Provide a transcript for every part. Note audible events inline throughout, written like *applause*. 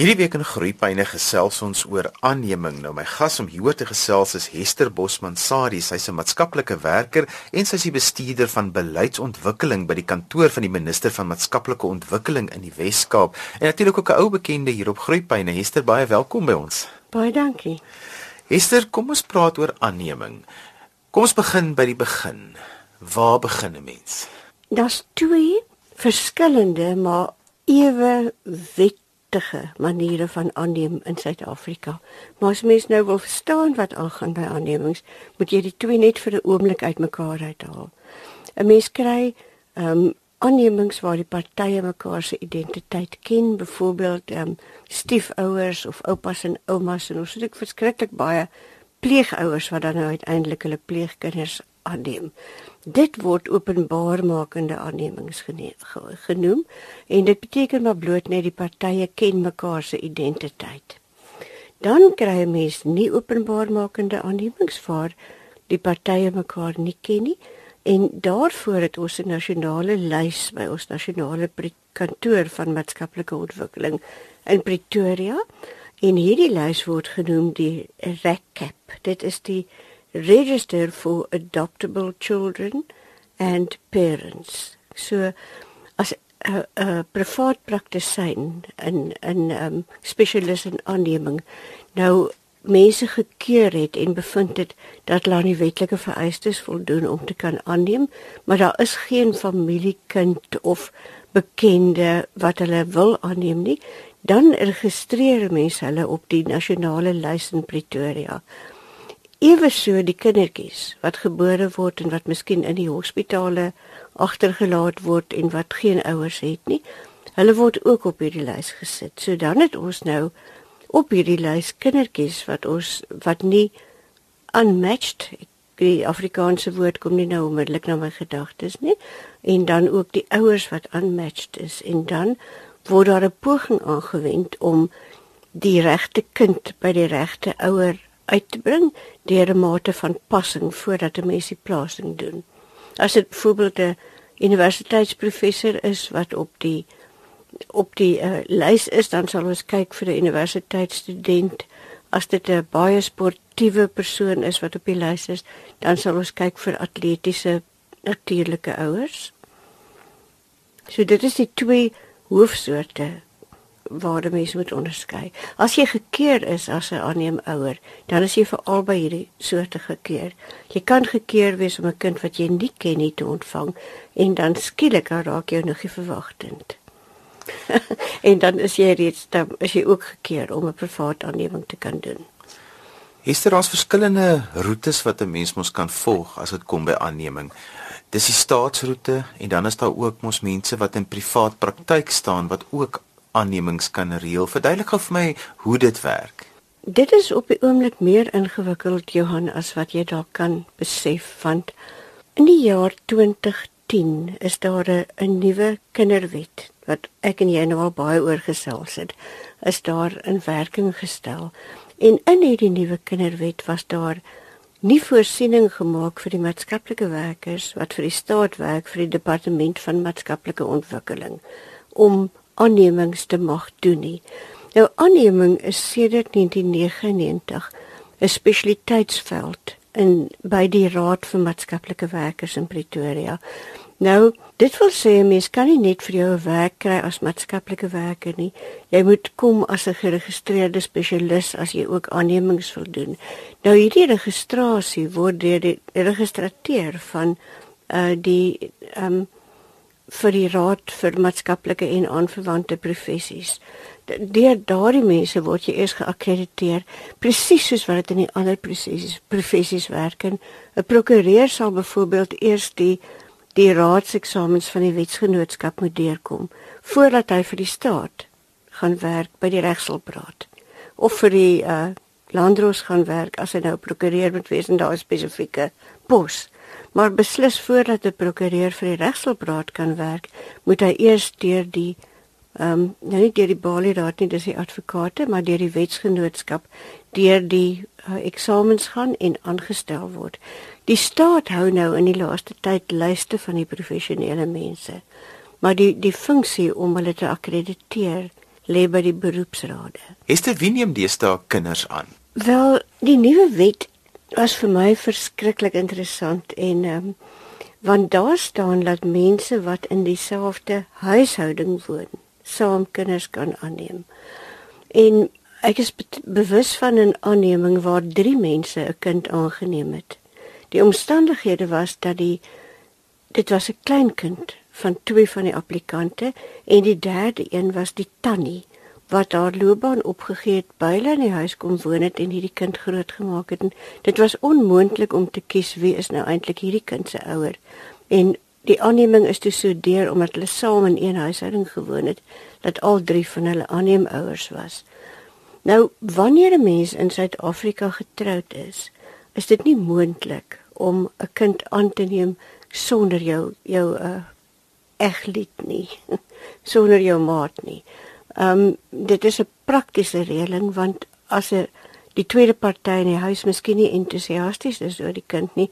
Hierdie week in Groepyne gesels ons oor aanneming. Nou my gas om hieroor te gesels is Hester Bosman Sadie. Sy's 'n maatskaplike werker en sy's die bestuurder van beleidsontwikkeling by die kantoor van die minister van maatskaplike ontwikkeling in die Wes-Kaap. En natuurlik ook 'n ou bekende hier op Groepyne. Hester, baie welkom by ons. Baie dankie. Hester, kom ons praat oor aanneming. Kom ons begin by die begin. Waar begin 'n mens? Daar's twee verskillende maar ewe wet wettige maniere van aanneem in Suid-Afrika. Maar as mens nou wil verstaan wat aangaan by aannemings, moet jy die twee net vir 'n oomblik uitmekaar uithaal. 'n Mens kry ehm um, aannemings waar die partye mekaar se identiteit ken, byvoorbeeld ehm um, stiefouers of oupas en oumas en ons het ook verskriklik baie pleegouers wat dan nou uiteindelik hulle pleegkinders aanneem. Dit word openbaarmakende aannemings genoem en dit beteken maar bloot net die partye ken mekaar se identiteit. Dan kry mens nie openbaarmakende aannemings vir die partye mekaar nie ken nie en daarvoor het ons 'n nasionale lys by ons nasionale kantoor van maatskaplike ontwikkeling in Pretoria en hierdie lys word genoem die RECAP. Dit is die register for adoptable children and parents. So as 'n uh, uh, privaat praktisyn in in um spesialis in aanneming nou mense gekeur het en bevind het dat hulle aan die wetlike vereistes voldoen om te kan aanneem, maar daar is geen familiekind of bekende wat hulle wil aanneem nie, dan registreer mense hulle op die nasionale lys in Pretoria ewe so die kindertjies wat gebore word en wat miskien in die hospitale agtergelaat word en wat geen ouers het nie. Hulle word ook op hierdie lys gesit. So dan het ons nou op hierdie lys kindertjies wat ons wat nie unmatched die Afrikaanse woord kom nie nou onmiddellik na my gedagtes nie en dan ook die ouers wat unmatched is en dan word daar 'n poging aangewend om die regte kind by die regte ouer uit te bring deur 'n mate van passing voordat 'n mens die plasing doen. As dit byvoorbeeld 'n universiteitsprofessor is wat op die op die uh, lys is, dan sal ons kyk vir 'n universiteitsstudent. As dit 'n baie sportiewe persoon is wat op die lys is, dan sal ons kyk vir atletiese natuurlike ouers. So dit is die twee hoofsoorte waar die mens moet onderskei. As jy gekeer is as 'n aanneem ouer, dan is jy vir albei hierdie soorte gekeer. Jy kan gekeer wees om 'n kind wat jy nie ken nie te ontvang en dan skielik raak jy nog nie verwagtend. *laughs* en dan is jy reeds dan is jy ook gekeer om 'n privaat aanneming te kan doen. Is daar ons verskillende roetes wat 'n mens mos kan volg as dit kom by aanneming? Dis die staatsroete en dan is daar ook mos mense wat in privaat praktyk staan wat ook aannemings kan reël. Verduidelik gou vir my hoe dit werk. Dit is op die oomblik meer ingewikkeld Johan as wat jy dalk kan besef want in die jaar 2010 is daar 'n nuwe kinderwet wat ek en jy nou al baie oor gesels het is daar in werking gestel en in hierdie nuwe kinderwet was daar nie voorsiening gemaak vir die maatskaplike werkers wat vir die staat werk vir die departement van maatskaplike ontwikkeling om aannemings te mag doen nie. Nou aanneming is sedert 1999 'n spesialiteitsveld in by die Raad vir Maatskaplike Werkers in Pretoria. Nou, dit wil sê mens kan nie net vir jou 'n werk kry as maatskaplike werker nie. Jy moet kom as 'n geregistreerde spesialis as jy ook aannemings wil doen. Nou hierdie registrasie word deur die registrateur van uh die ehm um, vir die raad vir maatskaplike en aanverwante professies. Deur daardie mense word jy eers geakkrediteer presies soos wat dit in die ander professies professies werk. 'n Prokureur sal byvoorbeeld eers die die raadseksamens van die wetsgenootskap moet deurkom voordat hy vir die staat gaan werk by die regshulpraad of vir die uh, landros gaan werk as hy nou prokureur moet wees en daar 'n spesifieke pos maar beslis voordat 'n prokureur vir die regshulpraad kan werk, moet hy eers deur die ehm um, nou nie deur die Bali Raad nie, dis die advokate, maar deur die wetsgenootskap deur die uh, eksamens gaan en aangestel word. Die staat hou nou in die laaste tyd lyste van die professionele mense. Maar die die funksie om hulle te akkrediteer lê by die beroepsrade. Hester wie neem deesdae kinders aan? Wel, die nuwe wet was vir my verskriklik interessant en ehm um, want daar staan dat mense wat in dieselfde huishouding woon, saam kinders kan aanneem. En ek is be bewus van 'n aanneming waar 3 mense 'n kind aangeneem het. Die omstandighede was dat die dit was 'n klein kind van twee van die applikante en die derde een was die tannie wat haar loopbaan opgegee het by hulle in die huis kom woon het en hierdie kind grootgemaak het. En dit was onmoontlik om te kies wie is nou eintlik hierdie kind se ouer. En die aanneming is toe so deur omdat hulle saam in een huishouding gewoon het dat al drie van hulle aanneemouers was. Nou wanneer 'n mens in Suid-Afrika getroud is, is dit nie moontlik om 'n kind aan te neem sonder jou jou uh, eglied nie, *laughs* sonder jou maat nie. Ehm um, dit is 'n praktiese reëling want as 'n die tweede party in die huis miskien nie entoesiasties is oor die kind nie,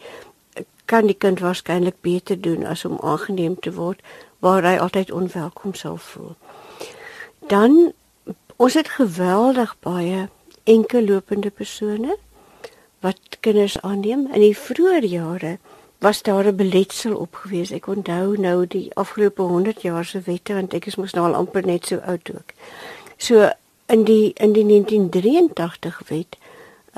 kan die kind waarskynlik beter doen as om aangeneem te word waar hy altyd onwelkom sal voel. Dan ons het geweldig baie enkellopende persone wat kinders aanneem in die vroeë jare was daar 'n beletsel op gewees. Ek onthou nou die afgelope 100 jaar se wette want ek is mos nou al amper net so oud ook. So in die in die 1983 wet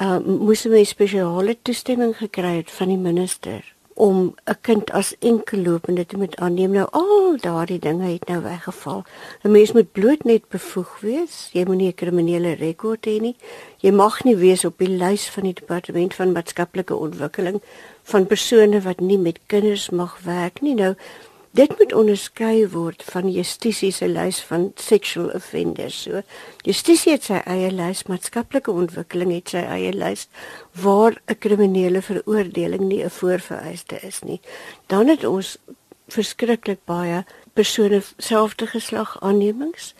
uh moes 'n spesiale toestemming gekry het van die minister om 'n kind as enkellopende te moet aanneem. Nou al daardie dinge het nou weggeval. 'n Mens moet bloot net bevoeg wees. Jy moenie 'n kriminele rekord hê nie. Jy mag nie wees op die lys van die departement van maatskaplike ontwikkeling van persone wat nie met kinders mag werk nie. Nou dit moet onderskei word van justisie se lys van sexual offenders. So justisie het sy eie lys, maatskaplike ontwikkeling het sy eie lys waar 'n kriminele veroordeling nie 'n voorvereiste is nie. Dan het ons verskriklik baie persone selfde geslag aannemings.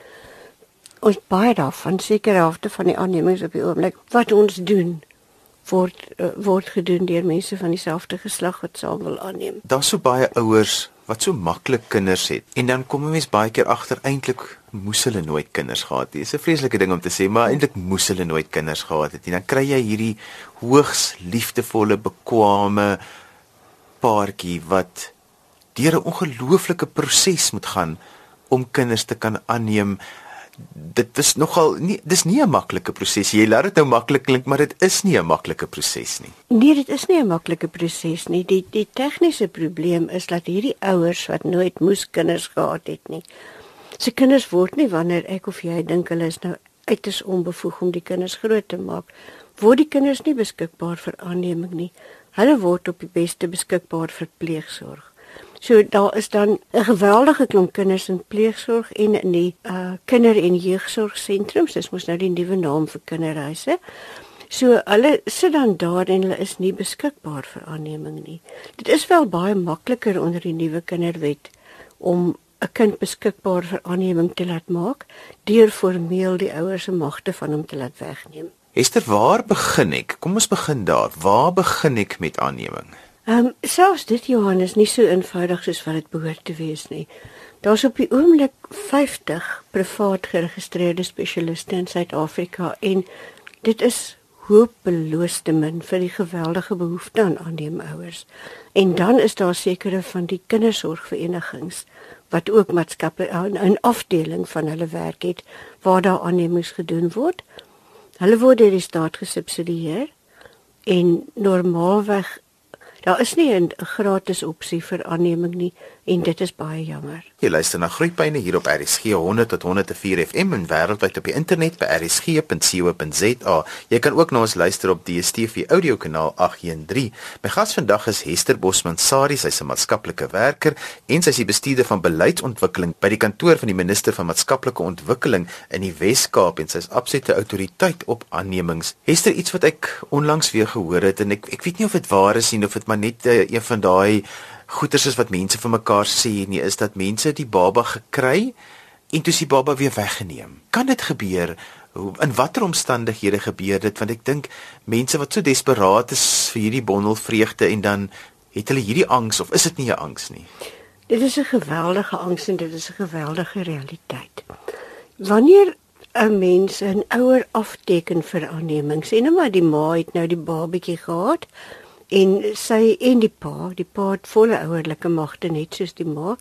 Ons baie daarvan seker helfte van die aannemings op die oomblik wat ons doen word uh, word gedoen deur mense van dieselfde geslag wat saam wil aanneem. Daar's so baie ouers wat so maklik kinders het en dan kom 'n mens baie keer agter eintlik moes hulle nooit kinders gehad het. Dis 'n vreeslike ding om te sê, maar eintlik moes hulle nooit kinders gehad het. En dan kry jy hierdie hoogs liefdevolle, bekwame paartjie wat deur 'n ongelooflike proses moet gaan om kinders te kan aanneem dit is nogal nie dis nie 'n maklike proses. Jy laat dit nou maklik klink, maar dit is nie 'n maklike proses nie. Nee, dit is nie 'n maklike proses nie. Die die tegniese probleem is dat hierdie ouers wat nooit moes kinders gehad het nie. Se kinders word nie wanneer ek of jy dink hulle is nou uiters onbevoeg om die kinders groot te maak, word die kinders nie beskikbaar vir aanneming nie. Hulle word op die beste beskikbaar vir pleegsorg. So daar is dan 'n geweldige klomp kinders in pleegsorg en in die uh kinder- en jeugsorgsentrums. Dis mos nou die nuwe naam vir kinderhuise. So hulle sit dan daar en hulle is nie beskikbaar vir aanneming nie. Dit is wel baie makliker onder die nuwe kinderwet om 'n kind beskikbaar vir aanneming te laat maak deur formeel die ouers se magte van hom te laat wegneem. Esther, waar begin ek? Kom ons begin daar. Waar begin ek met aanneming? Ehm um, selfs dit Johannes nie so eenvoudig soos wat dit behoort te wees nie. Daar's op die oomblik 50 privaat geregistreerde spesialiste in Suid-Afrika en dit is hopeloos te min vir die geweldige behoefte aan aanneemouers. En dan is daar sekere van die kindersorgverenigings wat ook maatskappe 'n afdeling van hulle werk het waar daar aannemings gedoen word. Hulle word deur die staat gesubsidieer en normaalweg Daar is nie 'n gratis opsie vir aanneming nie en dit is baie jammer. Jy luister na Groepyne hier op RSG 100 tot 104 FM en wêreldwyd op die internet by rsg.co.za. Jy kan ook na ons luister op DStv audiokanaal 813. My gas vandag is Hester Bosman Sari, sy's 'n maatskaplike werker en sy's die bestuurder van beleidontwikkeling by die kantoor van die minister van maatskaplike ontwikkeling in die Wes-Kaap en sy's absolute autoriteit op aannemings. Hester, iets wat ek onlangs weer gehoor het en ek ek weet nie of dit waar is nie of dit maar net uh, een van daai goeters is wat mense vir mekaar sê nie is dat mense die baba gekry en toe is die baba weer weggeneem. Kan dit gebeur? In watter omstandighede gebeur dit? Want ek dink mense wat so desperaat is vir hierdie bondel vreugde en dan het hulle hierdie angs of is dit nie 'n angs nie? Dit is 'n geweldige angs en dit is 'n geweldige realiteit. Wanneer 'n mens 'n ouer afteken vir aanneming. Sien nou maar die ma het nou die babatjie gehad en sy en die pa, die pa het volle ouerlike magte net soos die ma,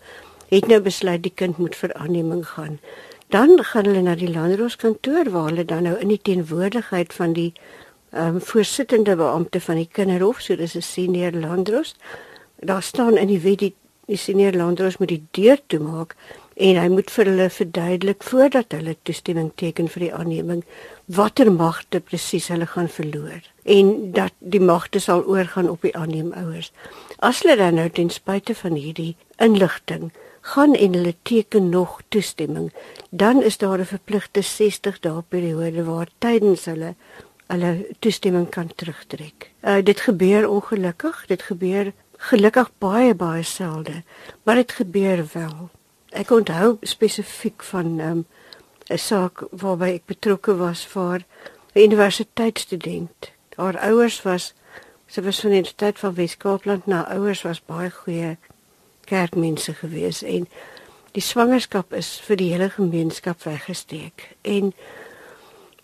het nou besluit die kind moet vir aanneming gaan. Dan gaan hulle na die landroskantoor waar hulle dan nou in die teenwoordigheid van die ehm um, voorsittende beampte van die kinderhof, so dis 'n senior landros. Daar staan in die wet die, die senior landros moet die deur toemaak en hy moet vir hulle verduidelik voordat hulle toestemming teken vir die aanneming watter magte presies hulle gaan verloor en dat die magte sal oorgaan op die aanneemouers. As hulle dan nou ten spyte van hierdie inligting gaan en hulle teken nog toestemming, dan is daar 'n verpligte 60 dae periode waar tydens hulle hulle toestemming kan terugtrek. Uh, dit gebeur ongelukkig, dit gebeur gelukkig baie baie selde, maar dit gebeur wel. Ek onthou spesifiek van 'n um, saak waarby ek betrokke was vir 'n universiteitsstudent. Haar ouers was sy was van die Universiteit van Wes-Kaapland, nou ouers was baie goeie kerkmense gewees en die swangerskap is vir die hele gemeenskap weggesteek en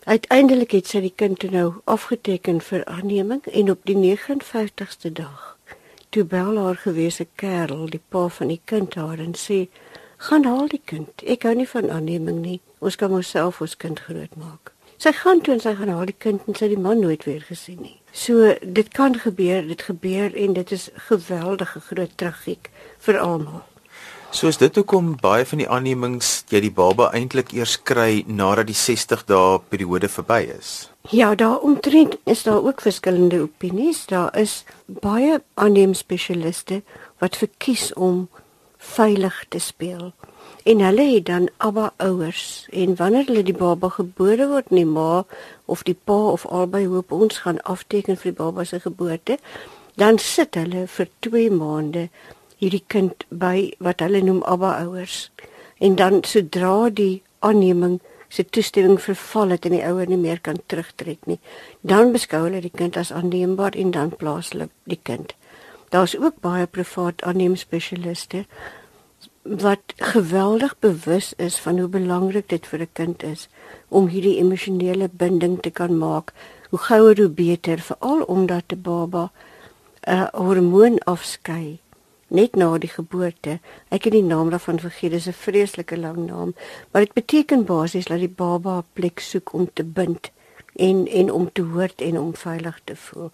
uiteindelik het sy die kind nou afgeteken vir aanneming en op die 59ste dag toe bel haar gewese kerel die pa van die kind haar en sê gaan haal die kind ek hou nie van aanneming nie ons kan onsself ons kind grootmaak sy gaan toe en sy gaan haal die kind en sy die man nooit weer gesien nie so dit kan gebeur dit gebeur en dit is geweldige groot tragiek vir almal. Soos dit hoekom baie van die aannemings jy die baba eintlik eers kry nadat die 60 dae periode verby is. Ja, daar omtrent is daar ook verskillende opinies. Daar is baie aanneemspesialiste wat verkies om veilig te speel. En hulle het dan abba ouers en wanneer hulle die baba gebore word, nie ma of die pa of albei hoop ons gaan afteken vir die baba se geboorte, dan sit hulle vir 2 maande hierdie kind by wat hulle noem abba ouers en dan sodra die aanneming se toestemming verval het en die ouer nie meer kan terugtrek nie dan beskou hulle die kind as aanneembaar en dan plaas hulle die kind daar's ook baie privaat aanneemspesialiste wat geweldig bewus is van hoe belangrik dit vir 'n kind is om hierdie emosionele binding te kan maak hoe gouer hoe beter veral omdat 'n baba 'n hormoon afskei net na die geboorte. Ek het die naam daarvan vergeet, dit is 'n vreeslike lang naam, maar dit beteken basies dat die baba 'n plek soek om te bind en en om te hoor en om veilig te voel.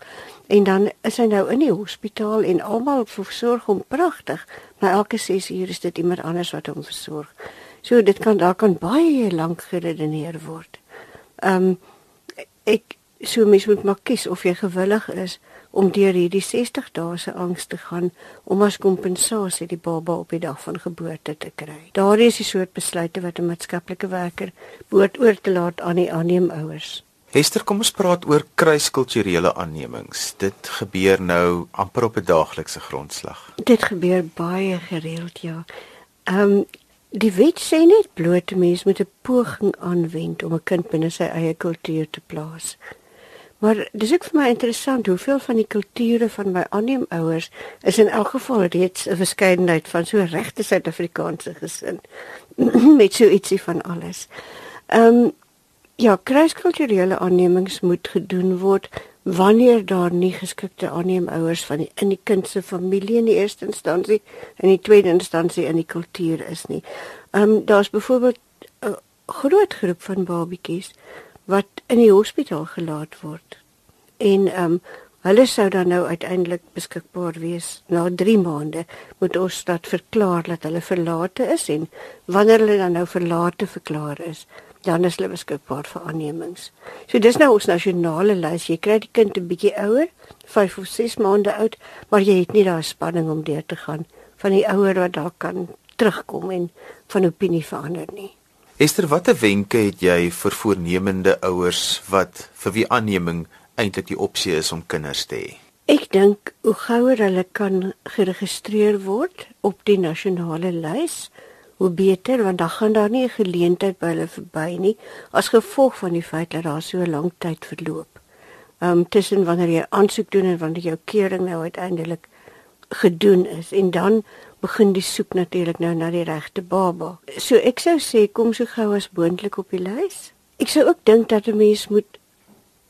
En dan is hy nou in die hospitaal en almal versorg hom pragtig, maar elke 6 uur is dit iemand anders wat hom versorg. So dit kan daar kan baie lank geredeneer word. Ehm um, ek so mens moet maar kies of jy gewillig is om deur hierdie 60 dae se angs te gaan om as kompensasie die baba op die dag van geboorte te kry. Daar is die soort besluite wat 'n maatskaplike werker behoort oor te laat aan die aanneemouers. Hester, kom ons praat oor kruiskulturele aannemings. Dit gebeur nou amper op 'n daaglikse grondslag. Dit gebeur baie gereeld, ja. Ehm um, die wet sê net bloot mense moet 'n poging aanwend om 'n kind binne sy eie kultuur te plaas. Maar dis ook vir my interessant hoeveel van die kulture van my aanneemouers is in elk geval reeds 'n verskeidenheid van so regte Suid-Afrikaanse gesin *clears throat* met so ietsie van alles. Ehm um, ja, kruiskulturele aannemings moet gedoen word wanneer daar nie geskikte aanneemouers van die in die kind se familie in die eerste instansie en in die tweede instansie in die kultuur is nie. Ehm um, daar's byvoorbeeld 'n groot groep van babatjies wat in die hospitaal gelaat word. En ehm um, hulle sou dan nou uiteindelik beskikbaar wees na 3 maande moet ons dat verklaar dat hulle verlate is en wanneer hulle dan nou verlate verklaar is, dan is hulle beskikbaar vir aannemings. So dis nou ons nasionale lys. Jy kry die kind 'n bietjie ouer, 5 of 6 maande oud, maar jy het nie daai spanning om deur te gaan van die ouer wat daar kan terugkom en van opinie verander nie. Esther, watter wenke het jy vir voornemende ouers wat vir wie aanneming eintlik die opsie is om kinders te hê? Ek dink hoe gouer hulle kan geregistreer word op die nasionale lys, hoe beter want dan gaan daar nie 'n geleentheid by hulle verby nie as gevolg van die feit dat daar so lank tyd verloop. Ehm um, tussen wanneer jy aansoek doen en wanneer jou keuring nou uiteindelik gedoen is en dan begin die soek natuurlik nou na die regte baba. So ek sou sê kom so gou as moontlik op die lys ek sou ook dink dat 'n mens moet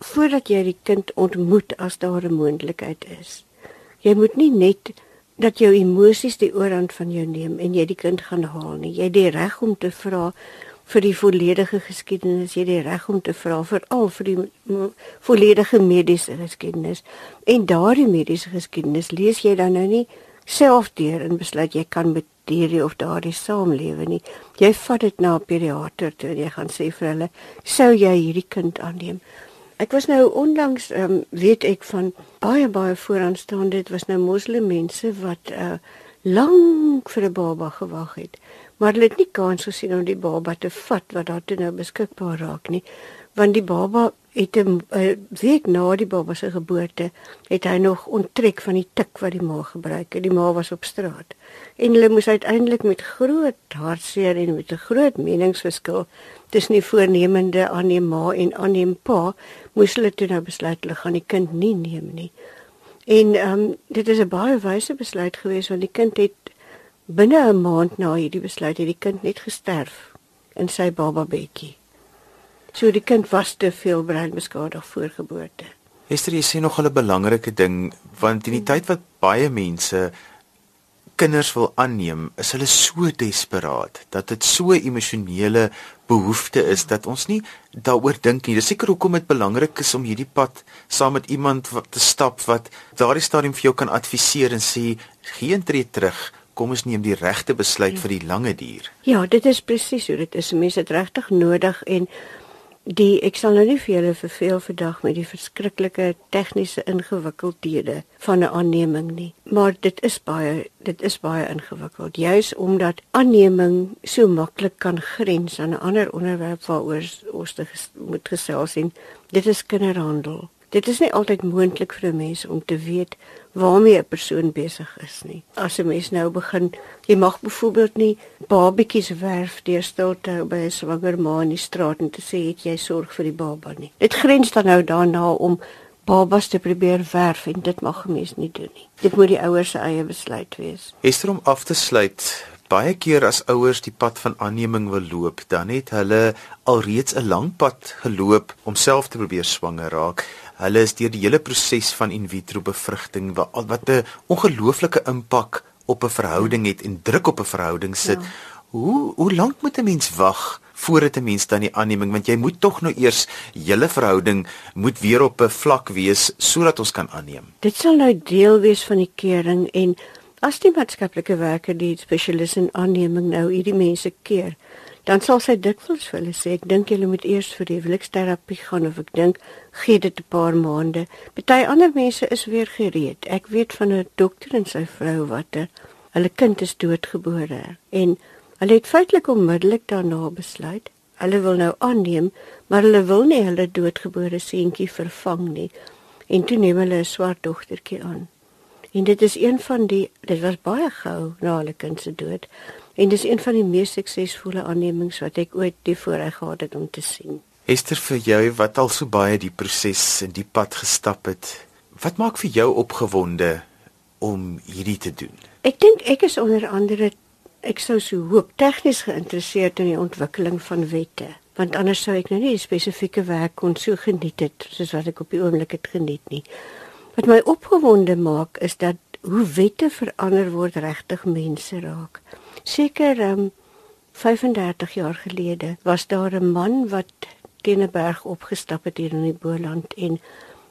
voordat jy die kind ontmoet as daar 'n moontlikheid is. Jy moet nie net dat jou emosies die oorhand van jou neem en jy die kind gaan haal nie. Jy het die reg om te vra vir die volledige geskiedenis, jy het die reg om te vra vir al vir die volledige mediese geskiedenis. En daardie mediese geskiedenis lees jy dan nou nie self deur en besluit jy kan met hierdie of daardie saamlewe nie. Jy vat dit na 'n pediater toe en jy gaan sê vir hulle, "Sou jy hierdie kind aanneem?" Ek was nou onlangs um, weet ek van baie baie vooraanstaande dit was nou moslim mense wat uh, lank vir 'n baba gewag het. Maar hulle het nie kans gesien om die baba te vat wat daar toe nou beskikbaar raak nie, want die baba het 'n week na die baba se geboorte het hy nog onttrek van die tik wat die ma gebruik het. Die ma was op straat. En hulle moes uiteindelik met groot hartseer en met 'n groot meningsverskil tussen die voornemende aanneem ma en aanneem pa, moes hulle toe nou besluit hulle gaan die kind nie neem nie. En ehm um, dit is 'n baie wyse besluit geweest want die kind het binne 'n maand na hierdie besluit het die kind net gesterf in sy baba bedjie. So die kind was te veel breinbeskadig voor geboorte. Esther, jy sê nog 'n belangrike ding want in die tyd wat baie mense kinders wil aanneem, is hulle so desperaat dat dit so emosionele behoefte is dat ons nie daaroor dink nie. Dis seker hoekom dit belangrik is om hierdie pad saam met iemand wat te stap wat daardie stadium vir jou kan adviseer en sê geen tree terug. Kom ons neem die regte besluit ja. vir die lange duur. Ja, dit is presies hoe dit is. Mense het regtig nodig en Die ek sal nou nie vir julle verveel vandag met die verskriklike tegniese ingewikkeldhede van 'n aanneming nie, maar dit is baie dit is baie ingewikkeld juis omdat aanneming so maklik kan grens aan 'n ander onderwerp waaroor ons te ges, moet gesels en dit is kinderhandel. Dit is nie altyd moontlik vir 'n mens om te weet waarmee 'n persoon besig is nie. As 'n mens nou begin, jy mag byvoorbeeld nie babetjies werf deur stil te hou by 'n swanger ma in die straat en te sê het jy sorg vir die baba nie. Dit grens dan nou daarna om babas te probeer werf en dit mag 'n mens nie doen nie. Dit moet die ouers se eie besluit wees. Esther om af te sluit Baie keer as ouers die pad van aanneming wil loop, dan het hulle alreeds 'n lang pad geloop om self te probeer swanger raak hulle is deur die hele proses van in vitro bevrugting wat wat 'n ongelooflike impak op 'n verhouding het en druk op 'n verhouding sit. Ja. Hoe hoe lank moet 'n mens wag voordat 'n mens dan die aanneming want jy moet tog nou eers julle verhouding moet weer op 'n vlak wees sodat ons kan aanneem. Dit sal nou deel wees van die kering en as die maatskaplike werker die spesialis in aanneming nou hierdie mense keer dan sal sy dikwels vir hulle sê ek dink julle moet eers vir die huweliksterapie gaan of ek dink gee dit 'n paar maande. Party ander mense is weer gereed. Ek weet van 'n dokter en sy vrou wat er, hulle kind is doodgebore en hulle het feitelik onmiddellik daarna besluit hulle wil nou aanneem, maar hulle wil nie hulle doodgebore seentjie vervang nie. En toe neem hulle 'n swart dogtertjie aan. En dit is een van die dit was baie gou na hulle kind se dood. En dis een van die mees suksesvolle aannemings wat ek ooit die voorreg gehad het om te sien. Esther vir jou wat al so baie die proses en die pad gestap het. Wat maak vir jou opgewonde om hierdie te doen? Ek dink ek is onder andere ek sou so hoop tegnies geïnteresseerd in die ontwikkeling van wette, want anders sou ek nou nie spesifieke werk kon so geniet het soos wat ek op die oomblik het geniet nie. Wat my opgewonde maak is dat hoe wette verander word regtig mense raak. Seker um, 35 jaar gelede was daar 'n man wat teen 'n berg opgestap het hier in die Boland en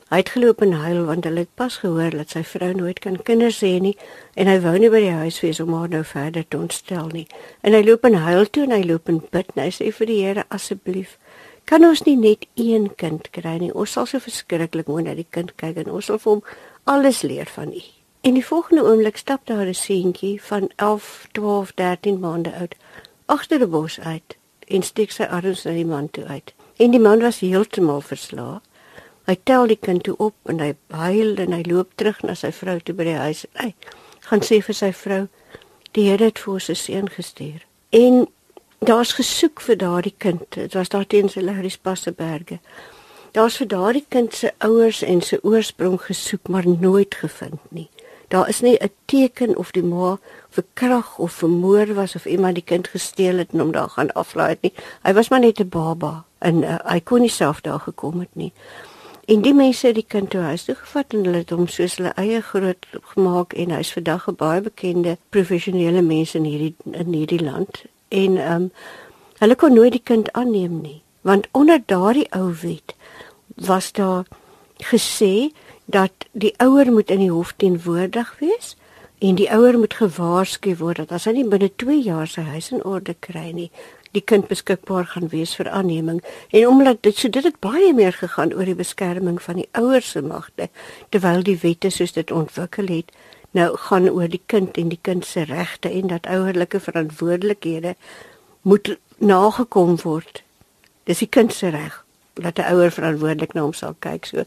hy het geloop en huil want hy het pas gehoor dat sy vrou nooit kan kinders hê nie en hy wou nie by die huis wees om haar nou verder te ontstel nie. En hy loop en huil toe en hy loop en bid en hy sê vir die Here asseblief kan ons nie net een kind kry nie. Ons sal so verskriklik mooi na die kind kyk en ons sal vir hom alles leer van U. En die volgende oomblik stap daar 'n seentjie van 11, 12, 13 maande oud agter die bos uit en steek sy arms na die man toe uit. En die man was heeltemal verslae. Hy tel die kind toe op en hy huil en hy loop terug na sy vrou toe by die huis. Hy gaan sê vir sy vrou: "Die Here het vir sy seun gestuur." En daar's gesoek vir daardie kind. Dit was daar teen sy Laris Passeberge. Daar's vir daardie kind se ouers en sy oorsprong gesoek, maar nooit gevind nie Daar is nie 'n teken of die ma verkrag of vermoor was of iemand die kind gesteel het en hom daar gaan aflaai het nie. Hy was maar net 'n baba en uh, hy kon nie self daar gekom het nie. En die mense het die kind toe huis toe gevat en hulle het hom soos hulle eie groot gemaak en hy's vandag 'n baie bekende professionele mens in hierdie in hierdie land. En ehm um, hulle kon nooit die kind aanneem nie, want onder daardie ou wet was daar gesê dat die ouer moet in die hof teenwoordig wees en die ouer moet gewaarsku word dat as hy nie binne 2 jaar sy huis in orde kry nie, die kind beskikbaar gaan wees vir aanneming. En omdat dit so dit het baie meer gegaan oor die beskerming van die ouers se magte terwyl die wette soos dit ontwikkel het nou gaan oor die kind en die kind se regte en dat ouerlike verantwoordelikhede moet nagekom word. Dis die kind se reg dat 'n ouer verantwoordelik na hom sal kyk. So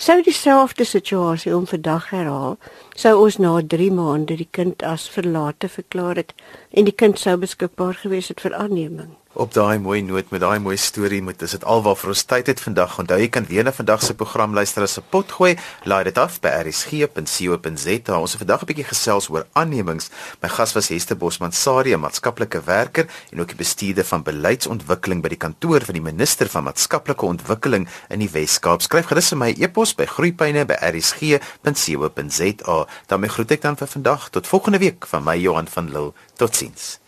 sou dieselfde situasie om vandag herhaal, sou ons na 3 maande die kind as verlate verklaar het en die kind sou beskikbaar gewees het vir aanneming. Op daai mooi noot met daai mooi storie moet dit alwaar vir ons tyd het vandag. Onthou jy kan weer na vandag se program luister as 'n pot gooi. Laai dit af by rsg.co.za. Ons het vandag 'n bietjie gesels oor aannemings. My gas was Hester Bosman Sarie, 'n maatskaplike werker en ook die bestuurder van beleidsontwikkeling by die kantoor van die minister van maatskaplike ontwikkeling in die Wes-Kaap. Skryf gerus vir my e-pos by groeipyne@rsg.co.za. Dan groet ek dan vir vandag tot volgende week van my Johan van Lille. Totsiens.